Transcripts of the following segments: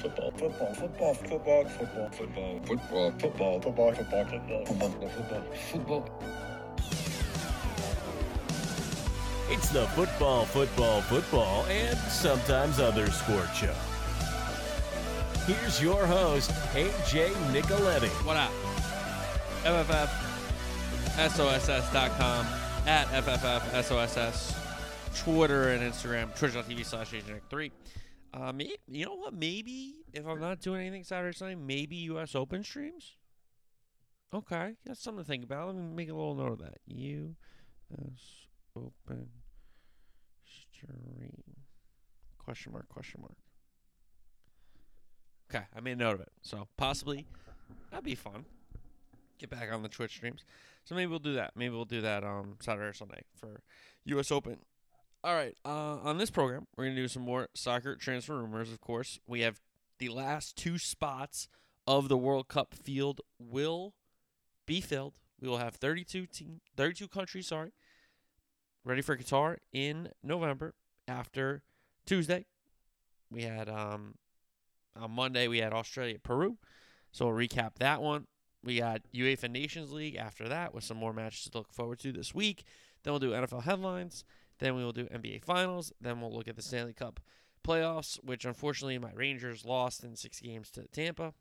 football, football, football, football, football, football, football, football, football, football, football, football, football, football. It's the football, football, football, and sometimes other sport show. Here's your host, AJ Nicoletti. What up? FFFSOSS.com at FFF, FFFSOSS, Twitter and Instagram, twitch.tv slash AJNick3. Uh, you know what? Maybe if I'm not doing anything Saturday, Sunday, maybe U.S. Open streams? Okay, that's something to think about. Let me make a little note of that. U.S. Open stream. Question mark, question mark. Okay, I made a note of it. So possibly that'd be fun. Get back on the Twitch streams. So maybe we'll do that. Maybe we'll do that um Saturday or Sunday for US Open. All right. Uh, on this program, we're gonna do some more soccer transfer rumors. Of course, we have the last two spots of the World Cup field will be filled. We will have 32 team, 32 countries. Sorry, ready for Qatar in November after Tuesday. We had um on Monday we had Australia Peru. So we'll recap that one. We got UEFA Nations League after that with some more matches to look forward to this week. Then we'll do NFL headlines. Then we will do NBA finals. Then we'll look at the Stanley Cup playoffs, which unfortunately my Rangers lost in six games to Tampa.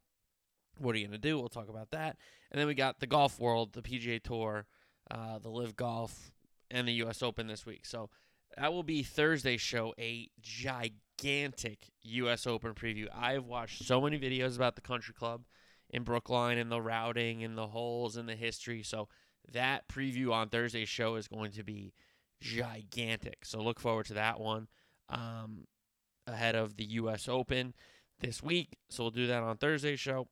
What are you going to do? We'll talk about that. And then we got the golf world, the PGA Tour, uh, the Live Golf, and the U.S. Open this week. So that will be Thursday's show, a gigantic U.S. Open preview. I've watched so many videos about the country club in Brookline and the routing and the holes and the history. So that preview on Thursday's show is going to be gigantic. So look forward to that one um, ahead of the U.S. Open this week. So we'll do that on Thursday's show.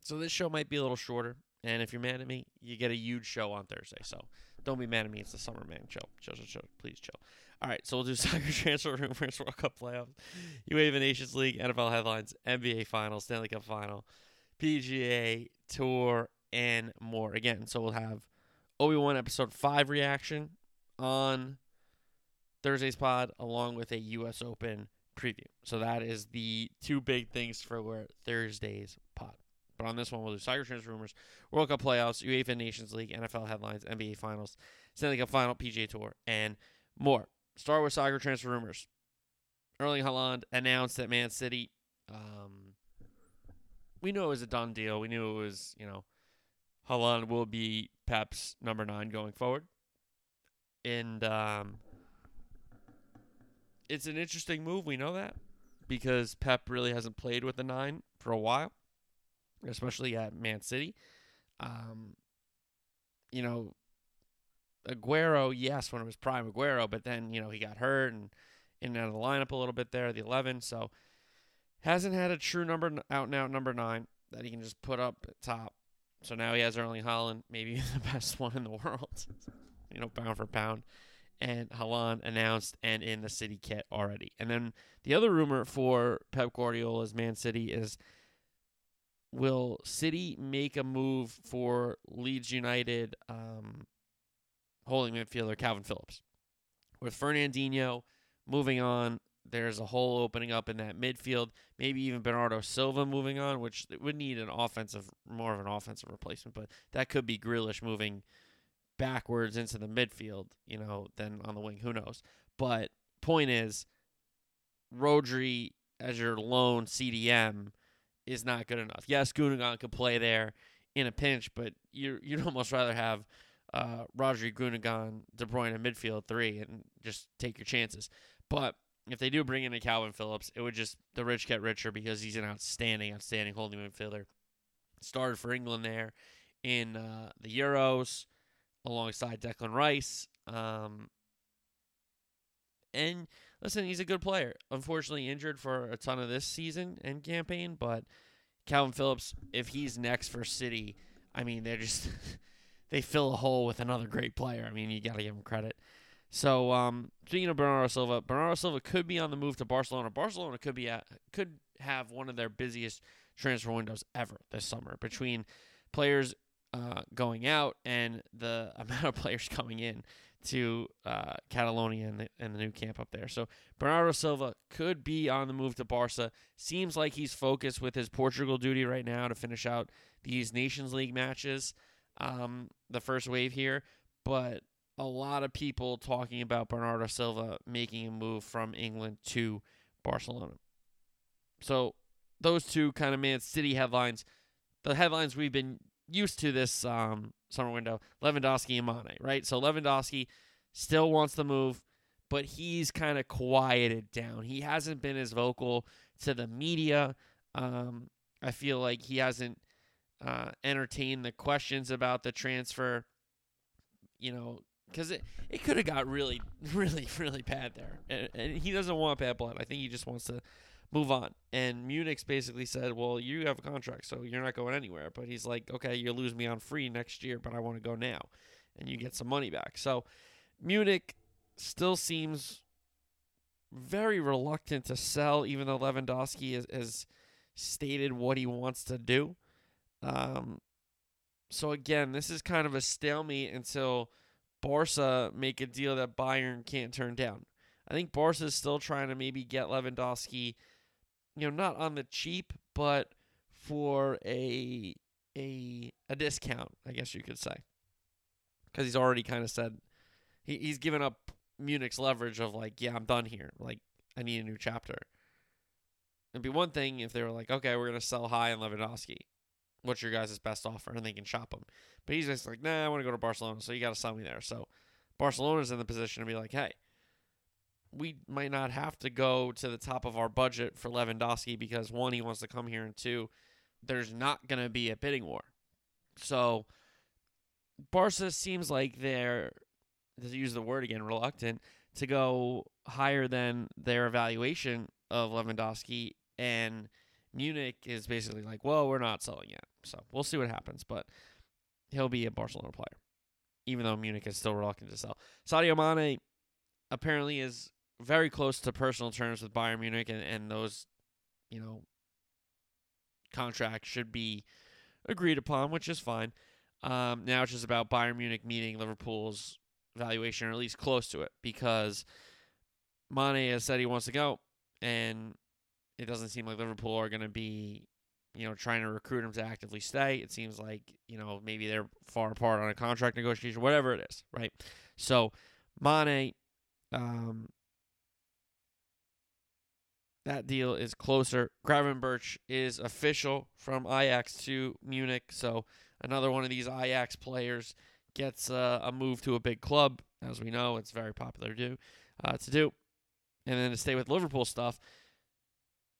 So this show might be a little shorter. And if you're mad at me, you get a huge show on Thursday. So don't be mad at me. It's the summer, man. Chill, chill, chill, chill. Please chill. All right, so we'll do soccer transfer rumors, World Cup playoffs, UEFA Nations League, NFL headlines, NBA Finals, Stanley Cup Final, PGA Tour, and more. Again, so we'll have Obi Wan episode five reaction on Thursday's pod, along with a U.S. Open preview. So that is the two big things for Thursday's pod. But on this one, we'll do soccer transfer rumors, World Cup playoffs, UEFA Nations League, NFL headlines, NBA finals, Stanley Cup final, PGA Tour, and more. Start with soccer transfer rumors. Erling Haaland announced that Man City. Um, we knew it was a done deal. We knew it was, you know, Haaland will be Pep's number nine going forward. And um, it's an interesting move. We know that because Pep really hasn't played with the nine for a while especially at Man City. Um, you know, Aguero, yes, when it was prime Aguero, but then, you know, he got hurt and in and out of the lineup a little bit there, the 11. So hasn't had a true number out and out number nine that he can just put up at top. So now he has Erling Haaland, maybe the best one in the world, you know, pound for pound. And Haaland announced and in the City kit already. And then the other rumor for Pep Guardiola's Man City is will City make a move for Leeds United um, holding midfielder Kalvin Phillips? With Fernandinho moving on, there's a hole opening up in that midfield. Maybe even Bernardo Silva moving on, which would need an offensive, more of an offensive replacement. But that could be Grealish moving backwards into the midfield, you know, then on the wing. Who knows? But point is, Rodri as your lone CDM is not good enough. Yes, Gundogan could play there in a pinch, but you you'd almost rather have uh, Rodri, Gundogan, De Bruyne in midfield three and just take your chances. But if they do bring in a Kalvin Phillips, it would just the rich get richer because he's an outstanding, outstanding holding midfielder. Started for England there in uh, the Euros alongside Declan Rice. Um, and listen, he's a good player. Unfortunately, injured for a ton of this season and campaign, but Kalvin Phillips, if he's next for City, I mean, they're just they fill a hole with another great player. I mean, you got to give him credit. So, um, speaking of Bernardo Silva, Bernardo Silva could be on the move to Barcelona. Barcelona could be at, could have one of their busiest transfer windows ever this summer between players uh, going out and the amount of players coming in to uh, Catalonia and the, and the new camp up there. So Bernardo Silva could be on the move to Barca. Seems like he's focused with his Portugal duty right now to finish out these Nations League matches, um, the first wave here. But a lot of people talking about Bernardo Silva making a move from England to Barcelona. So those two kind of Man City headlines, the headlines we've been used to this um, summer window, Lewandowski and Mane, right? So Lewandowski still wants to move, but he's kind of quieted down. He hasn't been as vocal to the media. Um, I feel like he hasn't uh, entertained the questions about the transfer. You know, because it, it could have got really, really, really bad there. And, and he doesn't want bad blood. I think he just wants to move on. And Munich's basically said, well, you have a contract, so you're not going anywhere. But he's like, okay, you'll lose me on free next year, but I want to go now. And you get some money back. So Munich still seems very reluctant to sell, even though Lewandowski has, has stated what he wants to do. Um, so again, this is kind of a stalemate until Barca make a deal that Bayern can't turn down. I think Barca is still trying to maybe get Lewandowski – you know, not on the cheap, but for a a a discount, I guess you could say. Cuz he's already kind of said he, he's given up Munich's leverage of like, yeah, I'm done here. Like I need a new chapter. It'd be one thing if they were like, okay, we're gonna sell high on Lewandowski. What's your guys' best offer? And they can shop him. But he's just like, nah, I want to go to Barcelona, so you got to sell me there. So Barcelona's in the position to be like, hey, we might not have to go to the top of our budget for Lewandowski because one, he wants to come here, and two, there's not going to be a bidding war. So Barca seems like they're, to use the word again, reluctant to go higher than their evaluation of Lewandowski, and Munich is basically like, well, we're not selling yet. So we'll see what happens, but he'll be a Barcelona player, even though Munich is still reluctant to sell. Sadio Mane apparently is very close to personal terms with Bayern Munich, and, and those, you know, contracts should be agreed upon, which is fine. Um, now it's just about Bayern Munich meeting Liverpool's valuation, or at least close to it, because Mane has said he wants to go, and it doesn't seem like Liverpool are going to be, you know, trying to recruit him to actively stay. It seems like, you know, maybe they're far apart on a contract negotiation, whatever it is, right? So Mane um, that deal is closer. Gravenberch is official from Ajax to Munich, so another one of these Ajax players gets uh, a move to a big club. As we know, it's very popular to do. Uh, to do, and then to stay with Liverpool stuff.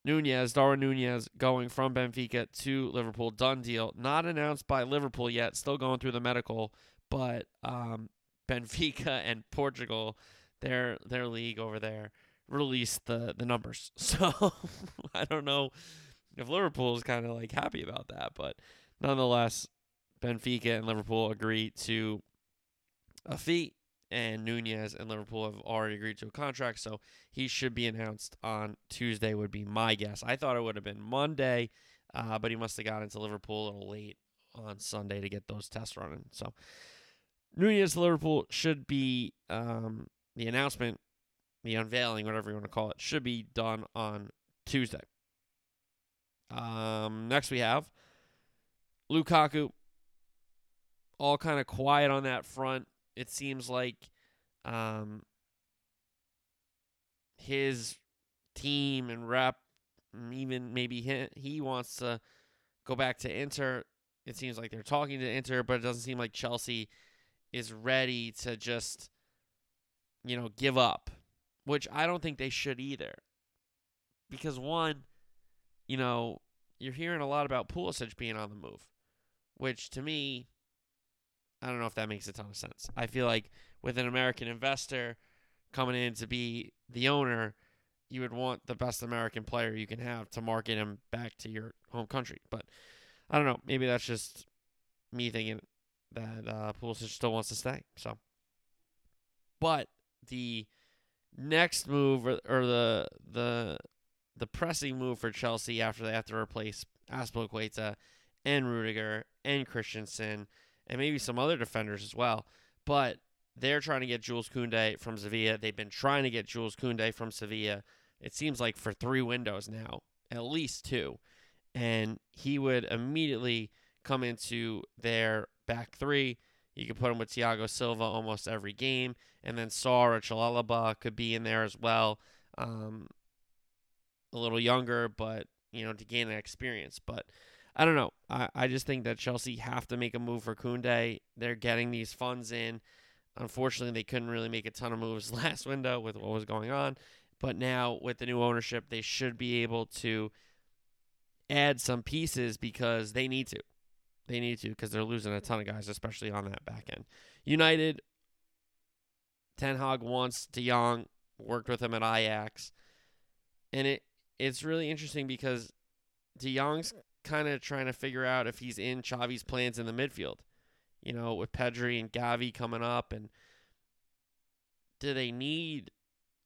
Nunez, Darwin Nunez, going from Benfica to Liverpool, done deal. Not announced by Liverpool yet, still going through the medical, but um, Benfica and Portugal, their their league over there, released the the numbers. So I don't know if Liverpool is kind of like happy about that, but nonetheless, Benfica and Liverpool agree to a fee, and Nunez and Liverpool have already agreed to a contract, so he should be announced on Tuesday. Would be my guess. I thought it would have been Monday, uh, but he must have got into Liverpool a little late on Sunday to get those tests running. So Nunez Liverpool should be um, the announcement the unveiling, whatever you want to call it, should be done on Tuesday. Um, next we have Lukaku. All kind of quiet on that front. It seems like um, his team and rep, even maybe he, he wants to go back to Inter. It seems like they're talking to Inter, but it doesn't seem like Chelsea is ready to just, you know, give up which I don't think they should either. Because one, you know, you're hearing a lot about Pulisic being on the move, which to me, I don't know if that makes a ton of sense. I feel like with an American investor coming in to be the owner, you would want the best American player you can have to market him back to your home country. But I don't know. Maybe that's just me thinking that uh, Pulisic still wants to stay. So, but the next move or, or the the the pressing move for Chelsea after they have to replace Azpilicueta and Rudiger and Christensen and maybe some other defenders as well. But they're trying to get Jules Koundé from Sevilla. They've been trying to get Jules Koundé from Sevilla. It seems like for three windows now, at least two, and he would immediately come into their back three. You could put him with Thiago Silva almost every game, and then Sarr or Chalobah could be in there as well. Um, a little younger, but you know to gain that experience. But I don't know. I, I just think that Chelsea have to make a move for Koundé. They're getting these funds in. Unfortunately, they couldn't really make a ton of moves last window with what was going on. But now, with the new ownership, they should be able to add some pieces because they need to. They need to because they're losing a ton of guys, especially on that back end. United, Ten Hag wants De Jong, worked with him at Ajax. And it it's really interesting because De Jong's kind of trying to figure out if he's in Xavi's plans in the midfield. You know, with Pedri and Gavi coming up, and do they need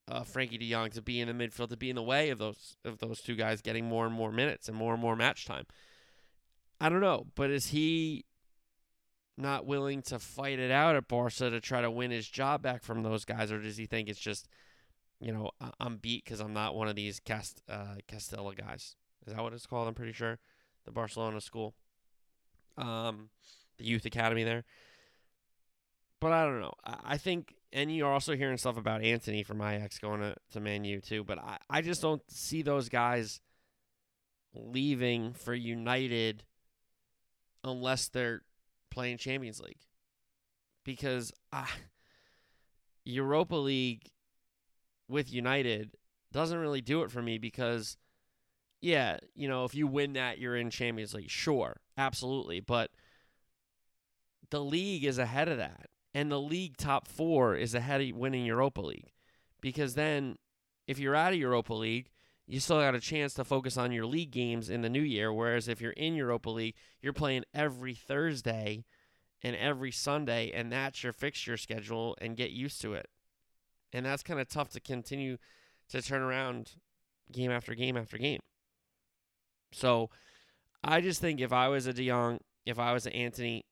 uh, Frenkie De Jong to be in the midfield to be in the way of those of those two guys getting more and more minutes and more and more match time? I don't know, but is he not willing to fight it out at Barca to try to win his job back from those guys, or does he think it's just, you know, I'm beat because I'm not one of these Cast uh, Castella guys? Is that what it's called? I'm pretty sure the Barcelona school, um, the youth academy there. But I don't know. I, think, and you're also hearing stuff about Antony from Ajax going to, to Man U too. But I, I just don't see those guys leaving for United unless they're playing Champions League. Because uh, Europa League with United doesn't really do it for me because yeah, you know, if you win that, you're in Champions League. Sure, absolutely. But the league is ahead of that. And the league top four is ahead of winning Europa League. Because then, if you're out of Europa League, you still got a chance to focus on your league games in the new year. Whereas if you're in Europa League, you're playing every Thursday and every Sunday, and that's your fixture schedule, and get used to it. And that's kind of tough to continue to turn around game after game after game. So I just think if I was a De Jong, if I was an Antony,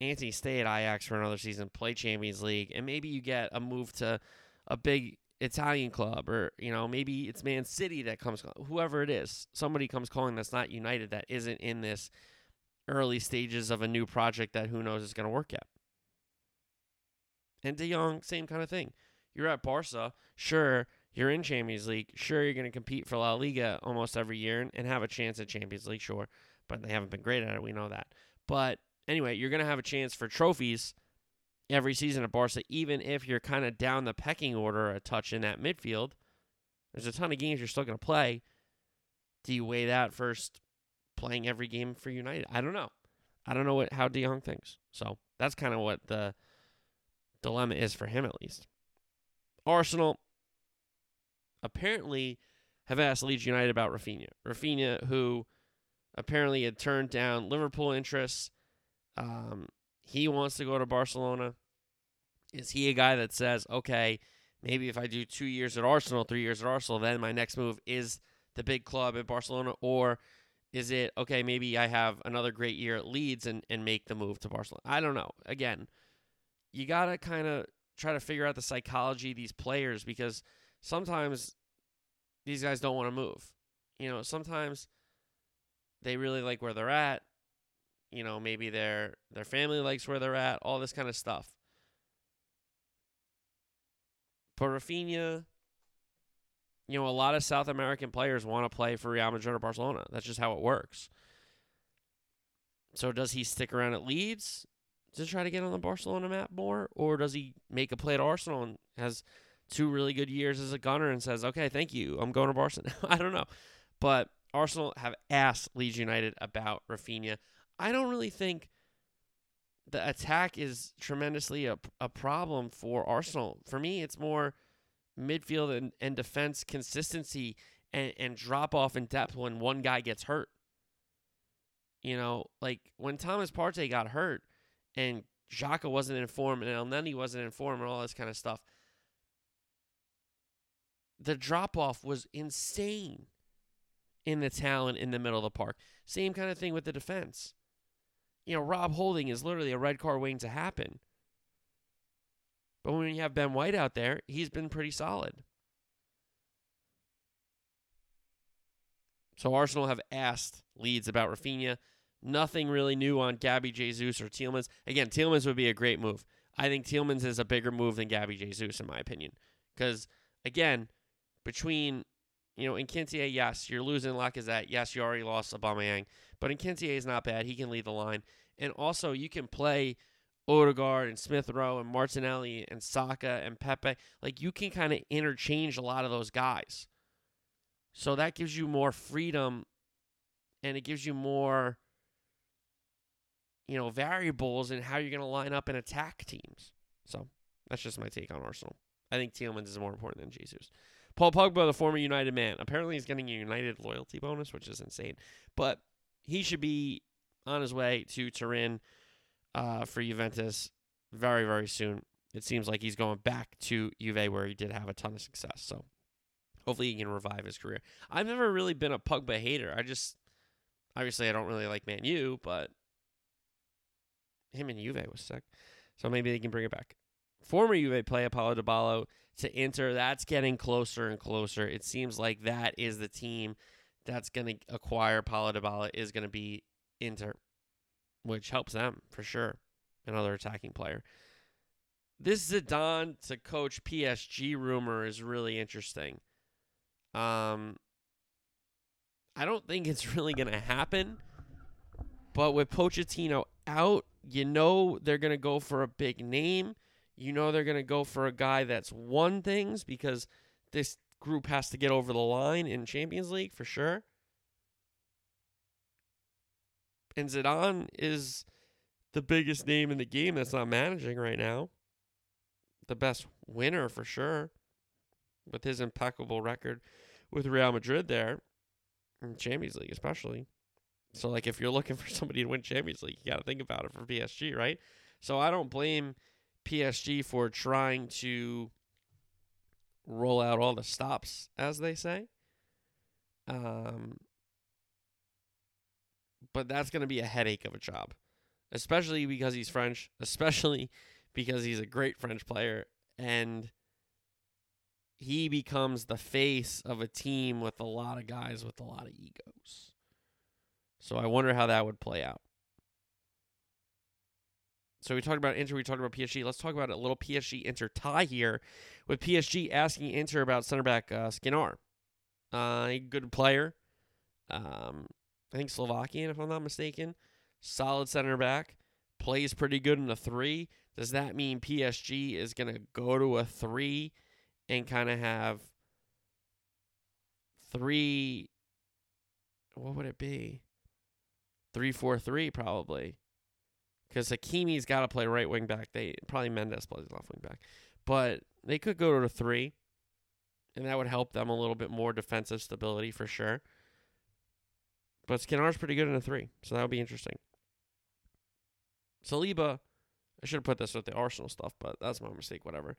Antony stay at Ajax for another season, play Champions League, and maybe you get a move to a big Italian club, or you know maybe it's Man City that comes, whoever it is, somebody comes calling that's not United that isn't in this early stages of a new project that who knows is going to work yet. And De Jong, same kind of thing. You're at Barca, sure, you're in Champions League. Sure, you're going to compete for La Liga almost every year and have a chance at Champions League, sure. But they haven't been great at it. We know that. But anyway, you're going to have a chance for trophies every season at Barca, even if you're kind of down the pecking order a touch in that midfield. There's a ton of games you're still going to play. Do you weigh that first playing every game for United? I don't know. I don't know what how De Jong thinks. So that's kind of what the dilemma is for him at least. Arsenal, apparently have asked Leeds United about Raphinha. Raphinha, who apparently had turned down Liverpool interests. Um, he wants to go to Barcelona. Is he a guy that says, okay, maybe if I do two years at Arsenal, three years at Arsenal, then my next move is the big club at Barcelona? Or is it, okay, maybe I have another great year at Leeds and, and make the move to Barcelona? I don't know. Again, you got to kind of try to figure out the psychology of these players because – sometimes these guys don't want to move. You know, sometimes they really like where they're at. You know, maybe their their family likes where they're at, all this kind of stuff. But Raphinha, you know, a lot of South American players want to play for Real Madrid or Barcelona. That's just how it works. So does he stick around at Leeds to try to get on the Barcelona map more, or does he make a play at Arsenal and has two really good years as a gunner and says, "Okay, thank you, I'm going to Barcelona." I don't know, but Arsenal have asked Leeds United about Raphinha. I don't really think the attack is tremendously a, a problem for Arsenal. For me, it's more midfield and, and defense consistency and, and drop off in depth when one guy gets hurt. You know, like when Thomas Partey got hurt and Xhaka wasn't in form and Elneny wasn't in form and all this kind of stuff – the drop off was insane in the talent in the middle of the park. Same kind of thing with the defense. You know, Rob Holding is literally a red card waiting to happen. But when you have Ben White out there, he's been pretty solid. So Arsenal have asked Leeds about Raphinha. Nothing really new on Gabby Jesus or Tielemans. Again, Tielemans would be a great move. I think Tielemans is a bigger move than Gabby Jesus, in my opinion. Because, again, between, you know, in Nketiah, yes, you're losing Lacazette. Yes, you already lost Aubameyang. But in Nketiah is not bad. He can lead the line. And also, you can play Odegaard and Smith Rowe and Martinelli and Saka and Pepe. Like, you can kind of interchange a lot of those guys. So that gives you more freedom and it gives you more you know, variables in how you're going to line up and attack teams. So that's just my take on Arsenal. I think Tielemans is more important than Jesus. Paul Pogba, the former United man, apparently he's getting a United loyalty bonus, which is insane. But he should be on his way to Turin uh, for Juventus very, very soon. It seems like he's going back to Juve where he did have a ton of success. So hopefully he can revive his career. I've never really been a Pogba hater. I just, obviously, I don't really like Man U, but him and Juve was sick. So maybe they can bring it back. Former Juve player Paulo Dybala to Inter. That's getting closer and closer. It seems like that is the team that's going to acquire Paulo Dybala is going to be Inter, which helps them for sure. Another attacking player. This Zidane to coach PSG rumor is really interesting. Um, I don't think it's really going to happen. But with Pochettino out, you know they're going to go for a big name. You know they're going to go for a guy that's won things because this group has to get over the line in Champions League for sure. And Zidane is the biggest name in the game that's not managing right now. The best winner for sure with his impeccable record with Real Madrid there in Champions League especially. So like if you're looking for somebody to win Champions League, you got to think about it for PSG, right? So I don't blame PSG for trying to roll out all the stops, as they say. Um, but that's going to be a headache of a job, especially because he's French, especially because he's a great French player, and he becomes the face of a team with a lot of guys with a lot of egos. So I wonder how that would play out. So we talked about Inter, we talked about PSG. Let's talk about a little PSG Inter tie here, with PSG asking Inter about center back uh, Skriniar. Uh, a good player. Um, I think Slovakian, if I'm not mistaken. Solid center back. Plays pretty good in the three. Does that mean PSG is going to go to a three and kind of have three? What would it be? three four three probably, because Hakimi's got to play right wing back. They probably Mendes plays left wing back, but they could go to three, and that would help them a little bit more defensive stability for sure. But Skriniar's pretty good in a three, so that would be interesting. Saliba, I should have put this with the Arsenal stuff, but that's my mistake. Whatever.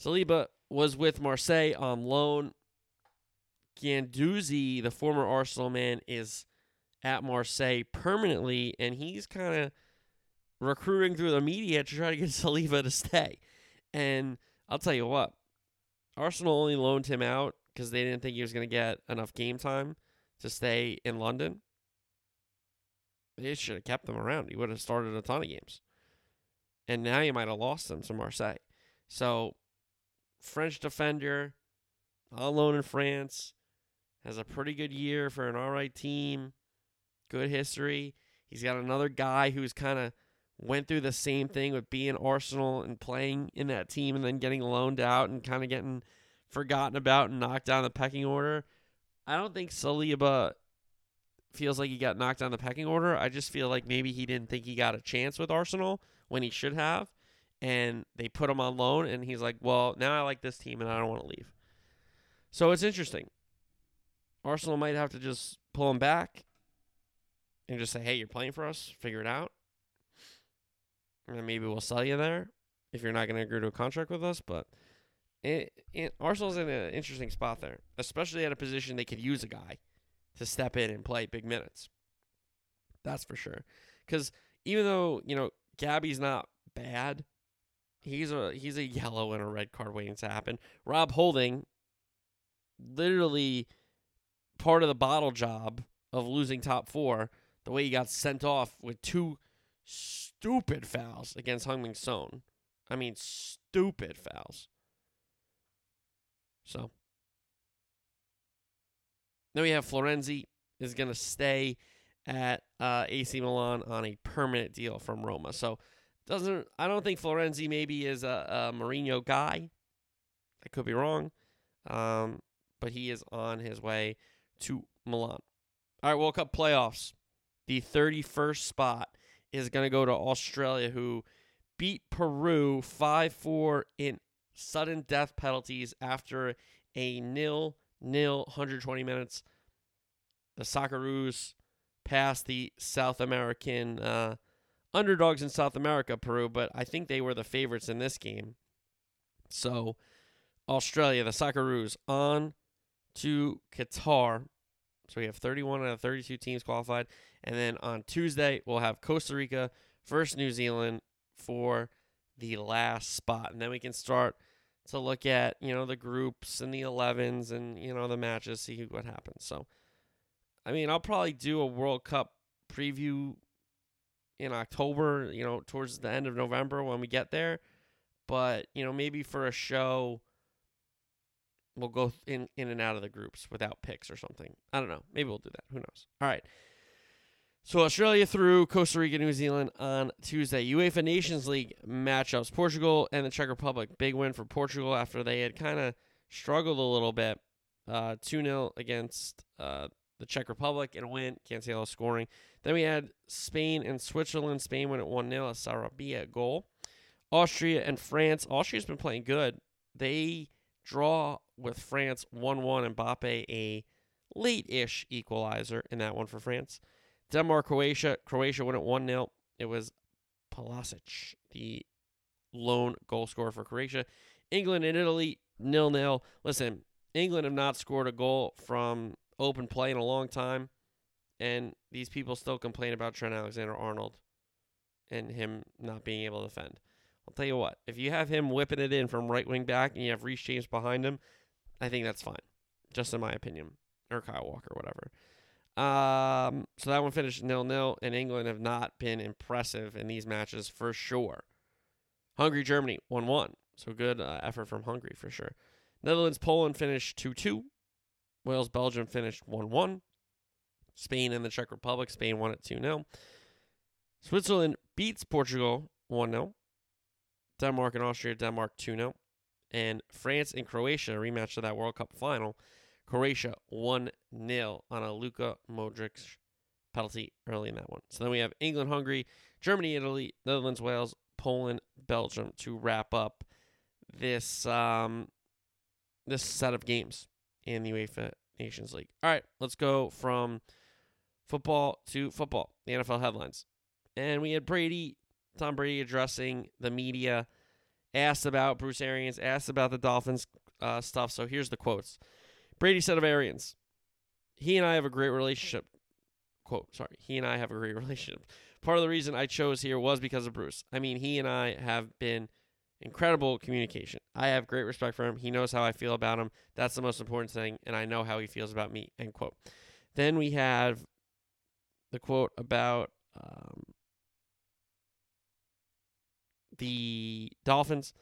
Saliba was with Marseille on loan. Guendouzi, the former Arsenal man, is at Marseille permanently, and he's kind of recruiting through the media to try to get Saliba to stay. And I'll tell you what, Arsenal only loaned him out because they didn't think he was going to get enough game time to stay in London. They should have kept him around. He would have started a ton of games. And now you might have lost him to Marseille. So, French defender on loan in France has a pretty good year for an all right team good history. He's got another guy who's kind of went through the same thing with being Arsenal and playing in that team and then getting loaned out and kind of getting forgotten about and knocked down the pecking order. I don't think Saliba feels like he got knocked down the pecking order. I just feel like maybe he didn't think he got a chance with Arsenal when he should have. And they put him on loan, and he's like, well, now I like this team and I don't want to leave. So it's interesting. Arsenal might have to just pull him back and just say, hey, you're playing for us, figure it out. Maybe we'll sell you there if you're not going to agree to a contract with us. But it, it, Arsenal's in an interesting spot there, especially at a position they could use a guy to step in and play big minutes. That's for sure. Because even though, you know, Gabby's not bad, He's a he's a yellow and a red card waiting to happen. Rob Holding, literally part of the bottle job of losing top four. The way he got sent off with two stupid fouls against Heung-min Son. I mean, stupid fouls. So then we have Florenzi is going to stay at uh, AC Milan on a permanent deal from Roma. So doesn't I don't think Florenzi maybe is a, a Mourinho guy. I could be wrong, um, but he is on his way to Milan. All right, World Cup playoffs. The 31st spot is going to go to Australia, who beat Peru 5 4 in sudden death penalties after a nil nil 120 minutes. The Socceroos passed the South American uh, underdogs in South America, Peru, but I think they were the favorites in this game. So, Australia, the Socceroos, on to Qatar. So we have 31 out of 32 teams qualified. And then on Tuesday, we'll have Costa Rica versus New Zealand for the last spot. And then we can start to look at, you know, the groups and the 11s and, you know, the matches, see what happens. So, I mean, I'll probably do a World Cup preview in October, you know, towards the end of November when we get there. But, you know, maybe for a show, we'll go in, in and out of the groups without picks or something. I don't know. Maybe we'll do that. Who knows? All right. So Australia through Costa Rica, New Zealand on Tuesday. UEFA Nations League matchups: Portugal and the Czech Republic. Big win for Portugal after they had kind of struggled a little bit. Uh, two uh, 0 against uh, the Czech Republic and a win. All scoring. Then we had Spain and Switzerland. Spain went at one 0 A Sarabia goal. Austria and France. Austria's been playing good. They draw with France one one. And Mbappe a late-ish equalizer in that one for France. Denmark, Croatia. Croatia went at 1 0. It was Pulisic, the lone goal scorer for Croatia. England and Italy, nil nil. Listen, England have not scored a goal from open play in a long time, and these people still complain about Trent Alexander Arnold and him not being able to defend. I'll tell you what, if you have him whipping it in from right wing back and you have Reece James behind him, I think that's fine, just in my opinion, or Kyle Walker, whatever. Um, so that one finished nil nil, and England have not been impressive in these matches for sure. Hungary, Germany, 1 1. So good uh, effort from Hungary for sure. Netherlands, Poland finished 2 2. Wales, Belgium finished 1 1. Spain and the Czech Republic, Spain won it 2 0. Switzerland beats Portugal 1 0. Denmark and Austria, Denmark 2 0. And France and Croatia, rematch of that World Cup final, Croatia 1 0 on a Luka Modric penalty early in that one. So then we have England, Hungary, Germany, Italy, Netherlands, Wales, Poland, Belgium to wrap up this um, this set of games in the UEFA Nations League. All right, let's go from football to football, the NFL headlines. And we had Brady, Tom Brady addressing the media, asked about Bruce Arians, asked about the Dolphins uh, stuff. So here's the quotes. Brady said of Arians, he and I have a great relationship. Quote, sorry, he and I have a great relationship. Part of the reason I chose here was because of Bruce. I mean, he and I have been incredible communication. I have great respect for him. He knows how I feel about him. That's the most important thing, and I know how he feels about me. End quote. Then we have the quote about um, the Dolphins.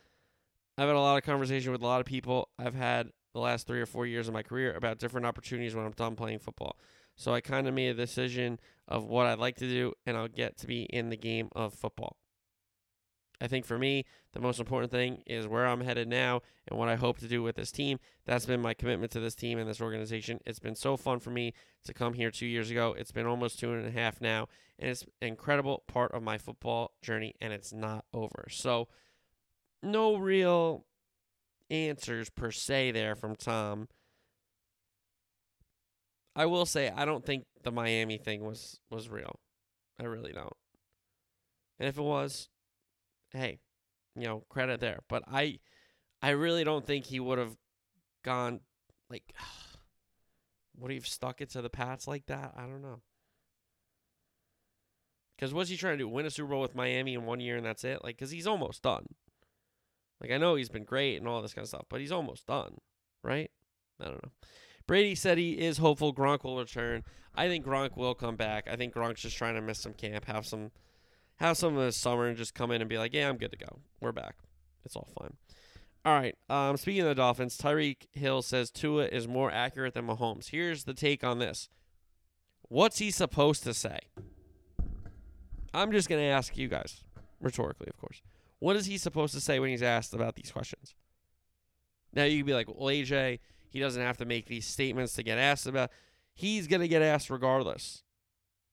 I've had a lot of conversation with a lot of people. I've had the last three or four years of my career about different opportunities when I'm done playing football. So I kind of made a decision of what I'd like to do, and I'll get to be in the game of football. I think for me, the most important thing is where I'm headed now and what I hope to do with this team. That's been my commitment to this team and this organization. It's been so fun for me to come here two years ago. It's been almost two and a half now, and it's an incredible part of my football journey, and it's not over. So, no real answers per se there from Tom. I will say I don't think the Miami thing was was real. I really don't. And if it was, hey, you know, credit there. But I I really don't think he would have gone like would he have stuck it to the Pats like that? I don't know. Because what's he trying to do? Win a Super Bowl with Miami in one year and that's it? Like, because he's almost done. Like I know he's been great and all this kind of stuff, but he's almost done, right? I don't know. Brady said he is hopeful Gronk will return. I think Gronk will come back. I think Gronk's just trying to miss some camp, have some have some of the summer and just come in and be like, Yeah, I'm good to go. We're back. It's all fine. All right. Um, speaking of the Dolphins, Tyreek Hill says Tua is more accurate than Mahomes. Here's the take on this. What's he supposed to say? I'm just gonna ask you guys, rhetorically, of course. What is he supposed to say when he's asked about these questions? Now you can be like, well, AJ, he doesn't have to make these statements to get asked about. He's gonna get asked regardless.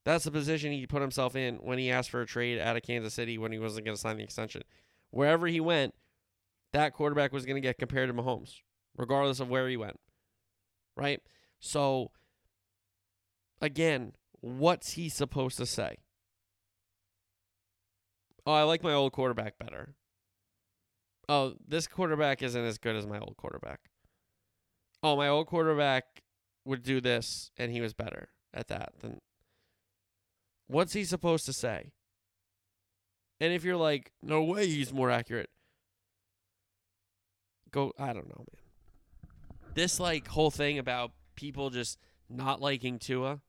That's the position he put himself in when he asked for a trade out of Kansas City when he wasn't going to sign the extension. Wherever he went, that quarterback was going to get compared to Mahomes, regardless of where he went. Right? So, again, what's he supposed to say? Oh, I like my old quarterback better. Oh, this quarterback isn't as good as my old quarterback. Oh, my old quarterback would do this and he was better at that than What's he supposed to say? And if you're like, no way he's more accurate, go, I don't know, man. This, like, whole thing about people just not liking Tua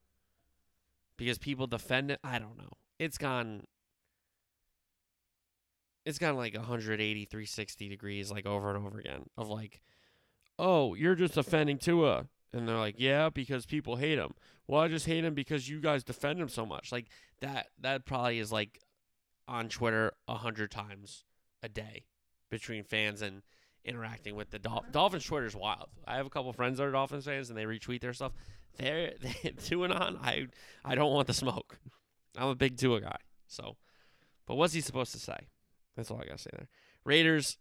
because people defend it, I don't know. It's gone. It's gone like 180, 360 degrees, like over and over again, of like, oh, you're just offending Tua. And they're like, yeah, because people hate him. Well, I just hate him because you guys defend him so much. Like that. That probably is like on Twitter a hundred times a day between fans and interacting with the Dol- Dolphins. Twitter is wild. I have a couple friends that are Dolphins fans, and they retweet their stuff. They're they, Tua on. I I don't want the smoke. I'm a big Tua guy. So, but what's he supposed to say? That's all I gotta say there. Raiders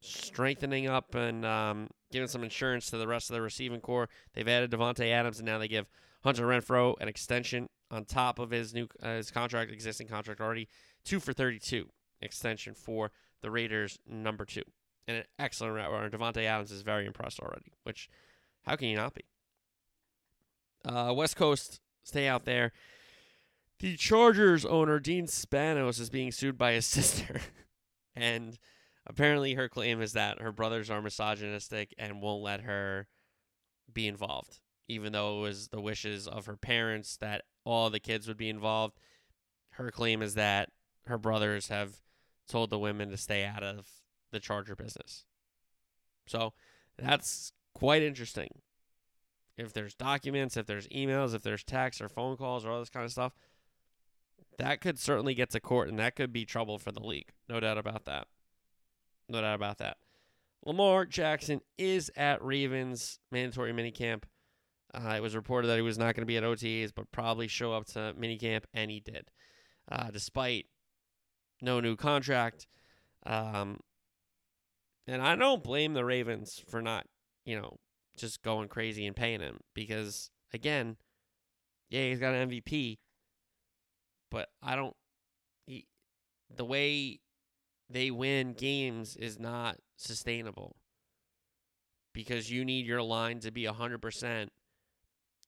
strengthening up and um, giving some insurance to the rest of the receiving corps. They've added Davante Adams, and now they give Hunter Renfrow an extension on top of his new uh, his contract, existing contract already, two for thirty-two extension for the Raiders, number two, and an excellent route runner. Davante Adams is very impressed already. Which, how can you not be? Uh, West Coast, stay out there. The Chargers owner Dean Spanos is being sued by his sister, and apparently her claim is that her brothers are misogynistic and won't let her be involved even though it was the wishes of her parents that all the kids would be involved. Her claim is that her brothers have told the women to stay out of the charger business. So that's quite interesting. If there's documents if there's emails if there's texts or phone calls or all this kind of stuff that could certainly get to court and that could be trouble for the league no doubt about that no doubt about that. Lamar Jackson is at Ravens mandatory minicamp. Uh, it was reported that he was not going to be at OTAs, but probably show up to minicamp, and he did, uh, despite no new contract. Um, and I don't blame the Ravens for not, you know, just going crazy and paying him because, again, yeah, he's got an MVP, but I don't. He, the way they win games is not sustainable because you need your line to be 100%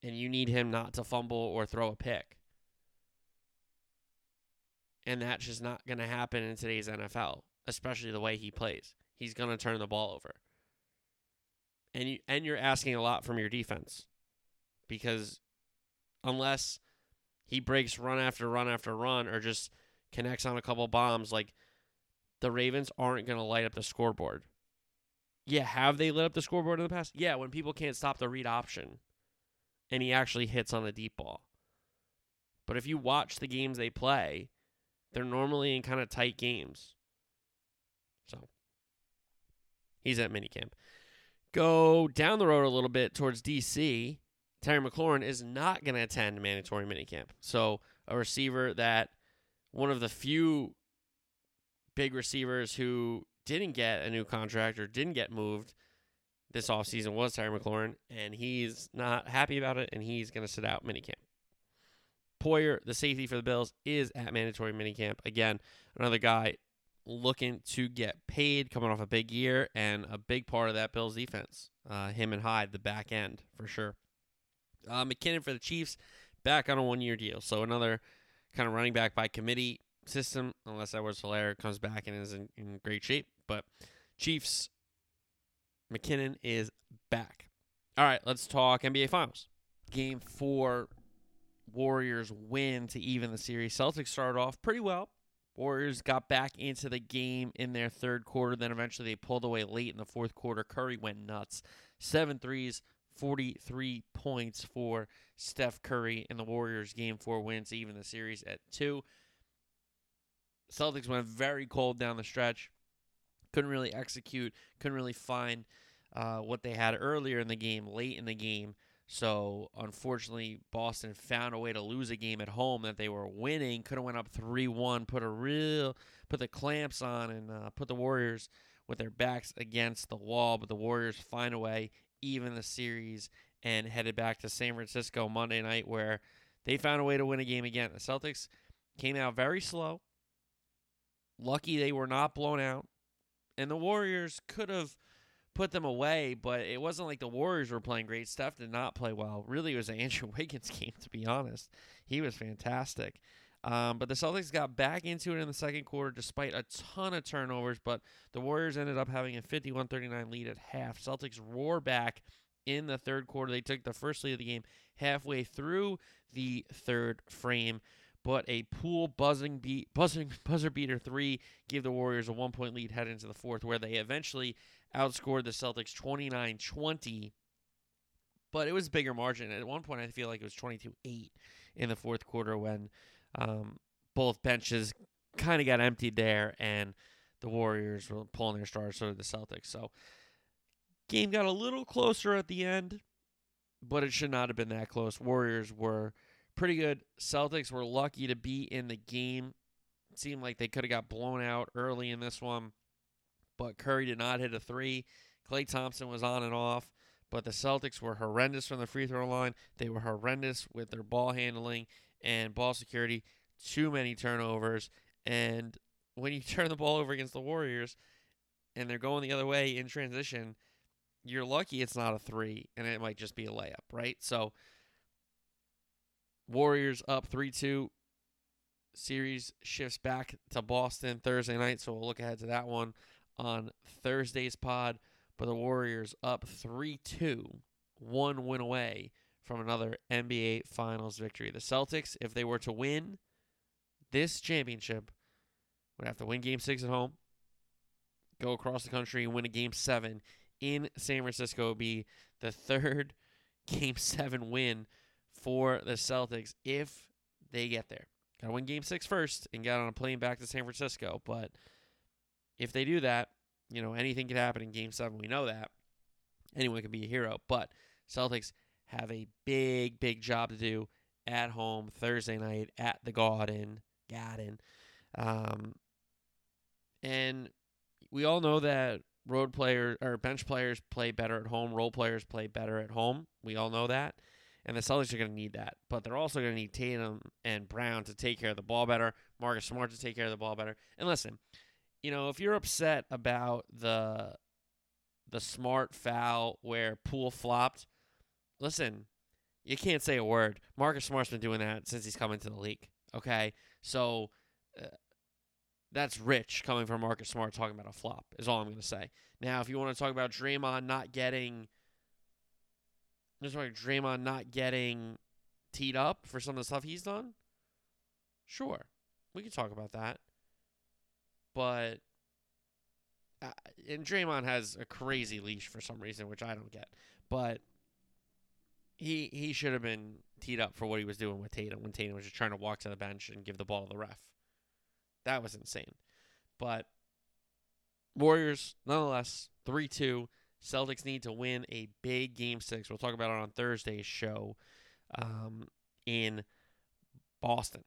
and you need him not to fumble or throw a pick. And that's just not going to happen in today's NFL, especially the way he plays. He's going to turn the ball over. And you and you're asking a lot from your defense because unless he breaks run after run after run or just connects on a couple bombs like the Ravens aren't going to light up the scoreboard. Yeah, have they lit up the scoreboard in the past? Yeah, when people can't stop the read option and he actually hits on the deep ball. But if you watch the games they play, they're normally in kind of tight games. So he's at minicamp. Go down the road a little bit towards DC. Terry McLaurin is not going to attend mandatory minicamp. So a receiver that one of the few big receivers who didn't get a new contract or didn't get moved this offseason was Terry McLaurin, and he's not happy about it, and he's going to sit out minicamp. Poyer, the safety for the Bills, is at mandatory minicamp. Again, another guy looking to get paid, coming off a big year, and a big part of that Bills defense. Uh, him and Hyde, the back end, for sure. Uh, McKinnon for the Chiefs, back on a one year deal. So another kind of running back by committee system, unless Edwards Hilaire comes back and is in, in great shape. But Chiefs, McKinnon is back. All right, let's talk NBA Finals. Game four, Warriors win to even the series. Celtics started off pretty well. Warriors got back into the game in their third quarter. Then eventually they pulled away late in the fourth quarter. Curry went nuts. Seven threes, 43 points for Steph Curry in the Warriors game four wins, even the series at two. Celtics went very cold down the stretch. Couldn't really execute, couldn't really find uh, what they had earlier in the game, late in the game. So unfortunately, Boston found a way to lose a game at home that they were winning. Could have went up three one, put a real put the clamps on, and uh, put the Warriors with their backs against the wall. But the Warriors find a way, even the series, and headed back to San Francisco Monday night, where they found a way to win a game again. The Celtics came out very slow. Lucky they were not blown out, and the Warriors could have put them away, but it wasn't like the Warriors were playing great. Steph did not play well. Really, it was an Andrew Wiggins game, to be honest. He was fantastic. Um, but the Celtics got back into it in the second quarter despite a ton of turnovers, but the Warriors ended up having a 51 39 lead at half. Celtics roar back in the third quarter. They took the first lead of the game halfway through the third frame, but a Poole buzzing beat, buzzing buzzer beater three gave the Warriors a one point lead head into the fourth, where they eventually outscored the Celtics 29 20. But it was a bigger margin. At one point, I feel like it was 22 8 in the fourth quarter when um, both benches kind of got emptied there, and the Warriors were pulling their stars, so did the Celtics. So, game got a little closer at the end, but it should not have been that close. Warriors were pretty good. Celtics were lucky to be in the game. It seemed like they could have got blown out early in this one but Curry did not hit a three. Klay Thompson was on and off, but the Celtics were horrendous from the free throw line. They were horrendous with their ball handling and ball security. Too many turnovers. And when you turn the ball over against the Warriors and they're going the other way in transition, you're lucky it's not a three and it might just be a layup, right? So, Warriors up 3 2. Series shifts back to Boston Thursday night, so we'll look ahead to that one on Thursday's pod. But the Warriors up 3 2, one win away from another NBA Finals victory. The Celtics, if they were to win this championship, would have to win game six at home, go across the country and win a game seven in San Francisco. Be the third game seven win for the Celtics if they get there. Gotta win game six first and get on a plane back to San Francisco. But if they do that, you know, anything could happen in game seven. We know that. Anyone can be a hero. But Celtics have a big, big job to do at home Thursday night at the Garden. Garden. Um, and we all know that road players or bench players play better at home, role players play better at home. We all know that. And the Celtics are going to need that. But they're also going to need Tatum and Brown to take care of the ball better, Marcus Smart to take care of the ball better. And listen, you know, if you're upset about the the smart foul where Poole flopped, listen, you can't say a word. Marcus Smart's been doing that since he's come into the league. Okay, so uh, that's rich coming from Marcus Smart talking about a flop. Is all I'm going to say. Now, if you want to talk about Draymond not getting, just like Draymond not getting teed up for some of the stuff he's done, sure, we can talk about that but uh, and Draymond has a crazy leash for some reason, which I don't get. But he he should have been teed up for what he was doing with Tatum when Tatum was just trying to walk to the bench and give the ball to the ref. That was insane. But Warriors, nonetheless, three two. Celtics need to win a big game six. We'll talk about it on Thursday's show um, in Boston.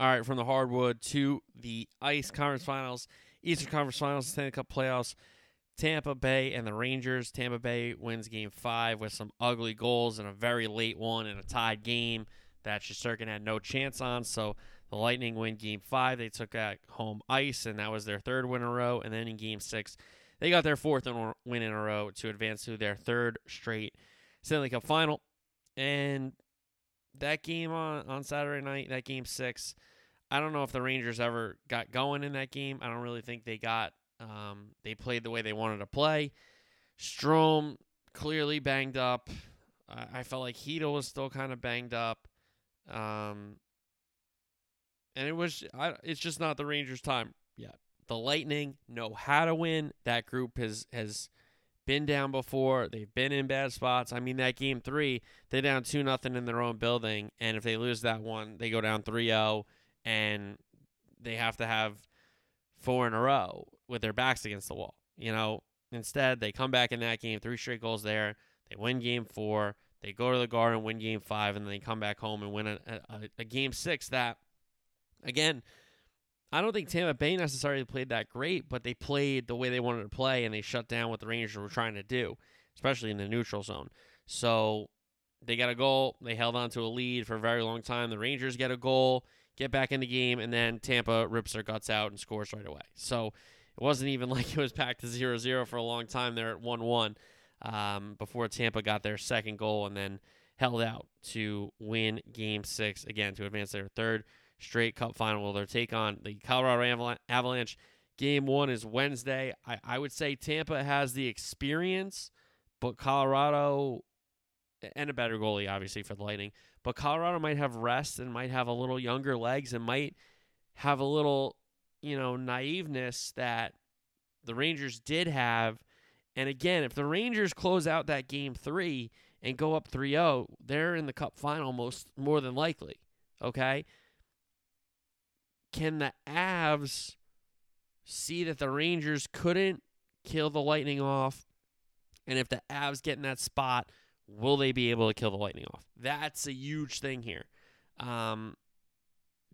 All right, from the hardwood to the ice conference finals, Eastern Conference Finals, Stanley Cup playoffs. Tampa Bay and the Rangers. Tampa Bay wins game five with some ugly goals and a very late one in a tied game that Shesterkin had no chance on. So the Lightning win game five. They took at home ice, and that was their third win in a row. And then in game six, they got their fourth win in a row to advance to their third straight Stanley Cup final. And that game on, on Saturday night, that game six, I don't know if the Rangers ever got going in that game. I don't really think they got. Um, they played the way they wanted to play. Strome clearly banged up. I, felt like Chytil was still kind of banged up. Um, and it was. I, it's just not the Rangers' time yet. The Lightning know how to win. That group has has been down before. They've been in bad spots. I mean, that game three, they're down two nothing in their own building, and if they lose that one, they go down 3-0, and they have to have four in a row with their backs against the wall. You know, instead they come back in that game, three straight goals there. They win game four. They go to the Garden, win game five, and then they come back home and win a, a, a game six that, again, I don't think Tampa Bay necessarily played that great, but they played the way they wanted to play and they shut down what the Rangers were trying to do, especially in the neutral zone. So they got a goal. They held on to a lead for a very long time. The Rangers get a goal, get back in the game, and then Tampa rips their guts out and scores right away. So it wasn't even like it was back to 0 0 for a long time there at 1 1 um, before Tampa got their second goal and then held out to win game six again to advance their third straight cup final. Will their take on the Colorado Avalanche? Game one is Wednesday. I, I would say Tampa has the experience, but Colorado and a better goalie, obviously, for the Lightning. But Colorado might have rest and might have a little younger legs and might have a little, you know, naiveness that the Rangers did have. And again, if the Rangers close out that game three and go up 3 0, they're in the cup final most more than likely. Okay? Can the Avs see that the Rangers couldn't kill the Lightning off? And if the Avs get in that spot, will they be able to kill the Lightning off? That's a huge thing here. Um,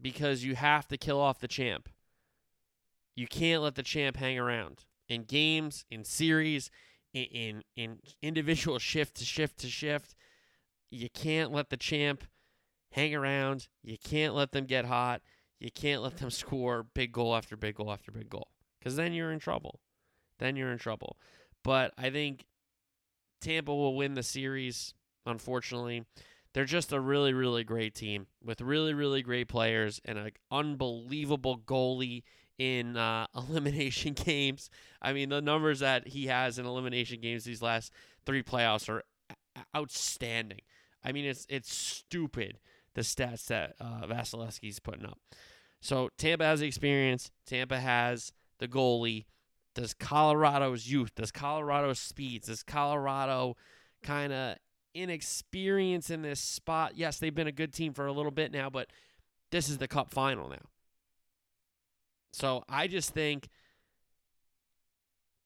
because you have to kill off the champ. You can't let the champ hang around in games, in series, in in, in individual shift to shift to shift. You can't let the champ hang around. You can't let them get hot. You can't let them score big goal after big goal after big goal because then you're in trouble. Then you're in trouble. But I think Tampa will win the series, unfortunately. They're just a really, really great team with really, really great players and an unbelievable goalie in uh, elimination games. I mean, the numbers that he has in elimination games these last three playoffs are outstanding. I mean, it's it's stupid the stats that uh, Vasilevskiy's putting up. So Tampa has the experience. Tampa has the goalie. Does Colorado's youth? Does Colorado's speeds? Does Colorado kind of inexperience in this spot? Yes, they've been a good team for a little bit now, but this is the Cup final now. So I just think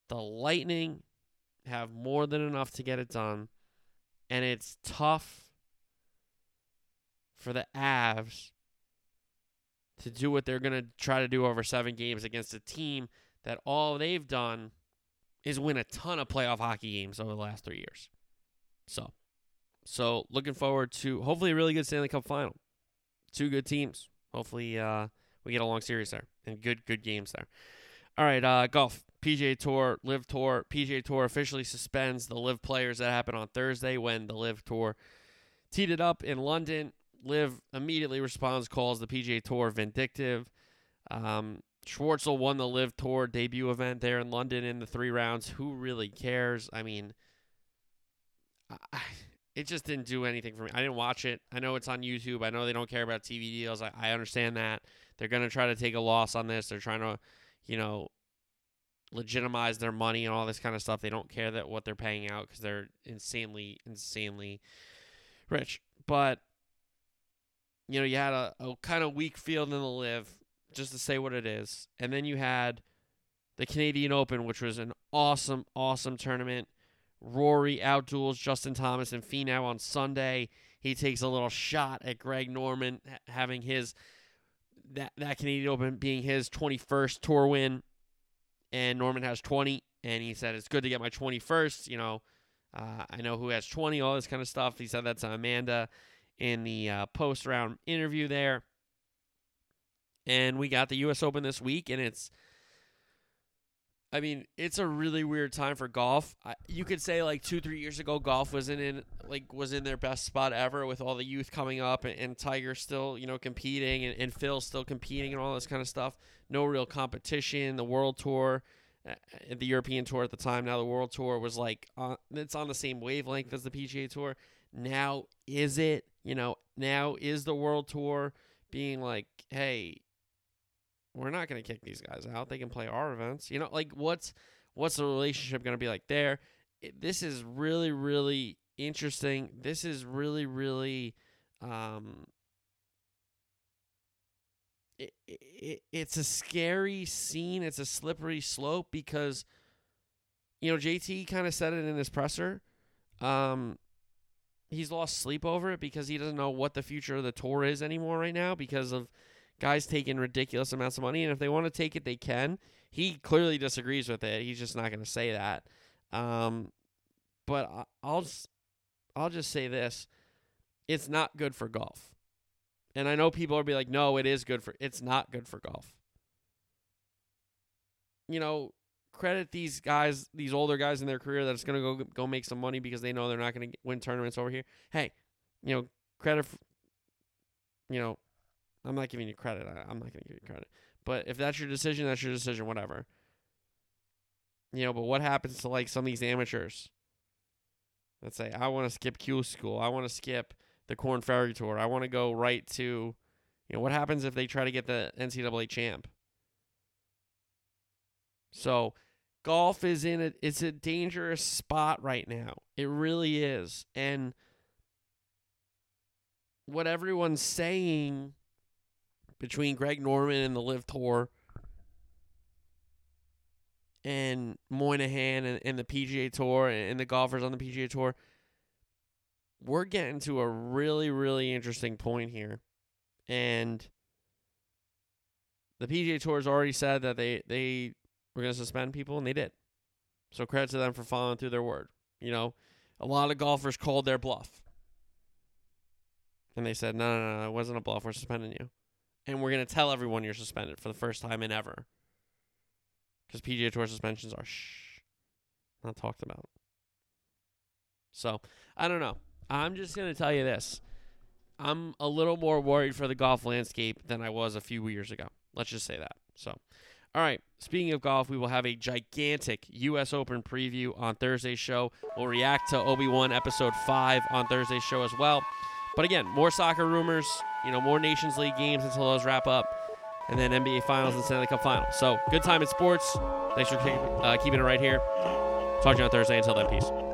the Lightning have more than enough to get it done, and it's tough for the Avs to do what they're going to try to do over seven games against a team that all they've done is win a ton of playoff hockey games over the last three years. So, so looking forward to hopefully a really good Stanley Cup final. Two good teams. Hopefully, uh, we get a long series there and good good games there. All right, uh, golf. PGA Tour, LIV Tour. PGA Tour officially suspends the LIV players that happened on Thursday when the LIV Tour teed it up in London. LIV immediately responds, calls the PGA Tour vindictive. Um, Schwartzel won the LIV Tour debut event there in London in the three rounds. Who really cares? I mean, I, it just didn't do anything for me. I didn't watch it. I know it's on YouTube. I know they don't care about TV deals. I, I understand that. They're going to try to take a loss on this. They're trying to, you know, legitimize their money and all this kind of stuff. They don't care that what they're paying out because they're insanely, insanely rich. But you know, you had a, a kind of weak field in the LIV, just to say what it is. And then you had the Canadian Open, which was an awesome, awesome tournament. Rory outduels Justin Thomas and Finau on Sunday. He takes a little shot at Greg Norman having his that that Canadian Open being his 21st tour win, and Norman has 20, and he said it's good to get my 21st. You know, uh, I know who has 20, all this kind of stuff. He said that's Amanda in the uh, post round interview there. And we got the U.S. Open this week, and it's, I mean, it's a really weird time for golf. I, you could say like two, three years ago, golf wasn't in like was in their best spot ever with all the youth coming up and, and Tiger still you know competing and, and Phil still competing and all this kind of stuff. No real competition. The World Tour, uh, the European Tour at the time. Now the World Tour was like on, it's on the same wavelength as the PGA Tour. Now is it? You know now is the World Tour being like, hey, we're not going to kick these guys out. They can play our events. You know, like what's what's the relationship going to be like there? It, this is really really interesting. This is really really um it, it, it's a scary scene. It's a slippery slope because you know, JT kind of said it in his presser. Um he's lost sleep over it because he doesn't know what the future of the tour is anymore right now because of guys taking ridiculous amounts of money, and if they want to take it, they can. He clearly disagrees with it. He's just not going to say that. Um, but I'll I'll just say this: it's not good for golf. And I know people are be like, "No, it is good for." It's not good for golf. You know, credit these guys, these older guys in their career that's going to go go make some money because they know they're not going to win tournaments over here. Hey, you know, credit. For, you know, I'm not giving you credit. I, I'm not going to give you credit. But if that's your decision, that's your decision. Whatever. You know, but what happens to like some of these amateurs? Let's say I want to skip Q school. I want to skip the Corn Ferry Tour. I want to go right to, you know, what happens if they try to get the NCAA champ? So, golf is in a it's a dangerous spot right now. It really is. And what everyone's saying between Greg Norman and the LIV Tour and Monahan and, and the PGA Tour and the golfers on the PGA Tour, we're getting to a really, really interesting point here. And the PGA Tour has already said that they, they were going to suspend people, and they did. So credit to them for following through their word. You know, a lot of golfers called their bluff. And they said, no, no, no, it wasn't a bluff. We're suspending you and we're to tell everyone you're suspended for the first time in ever. Because PGA Tour suspensions are shh, not talked about. So, I don't know. I'm just to tell you this. I'm a little more worried for the golf landscape than I was a few years ago. Let's just say that. So, all right. Speaking of golf, we will have a gigantic U.S. Open preview on Thursday's show. We'll react to Obi Wan episode 5 on Thursday's show as well. But again, more soccer rumors, you know, more Nations League games until those wrap up, and then NBA Finals and Stanley Cup Finals. So good time in sports. Thanks for uh, keeping it right here. Talk to you on Thursday. Until then, peace.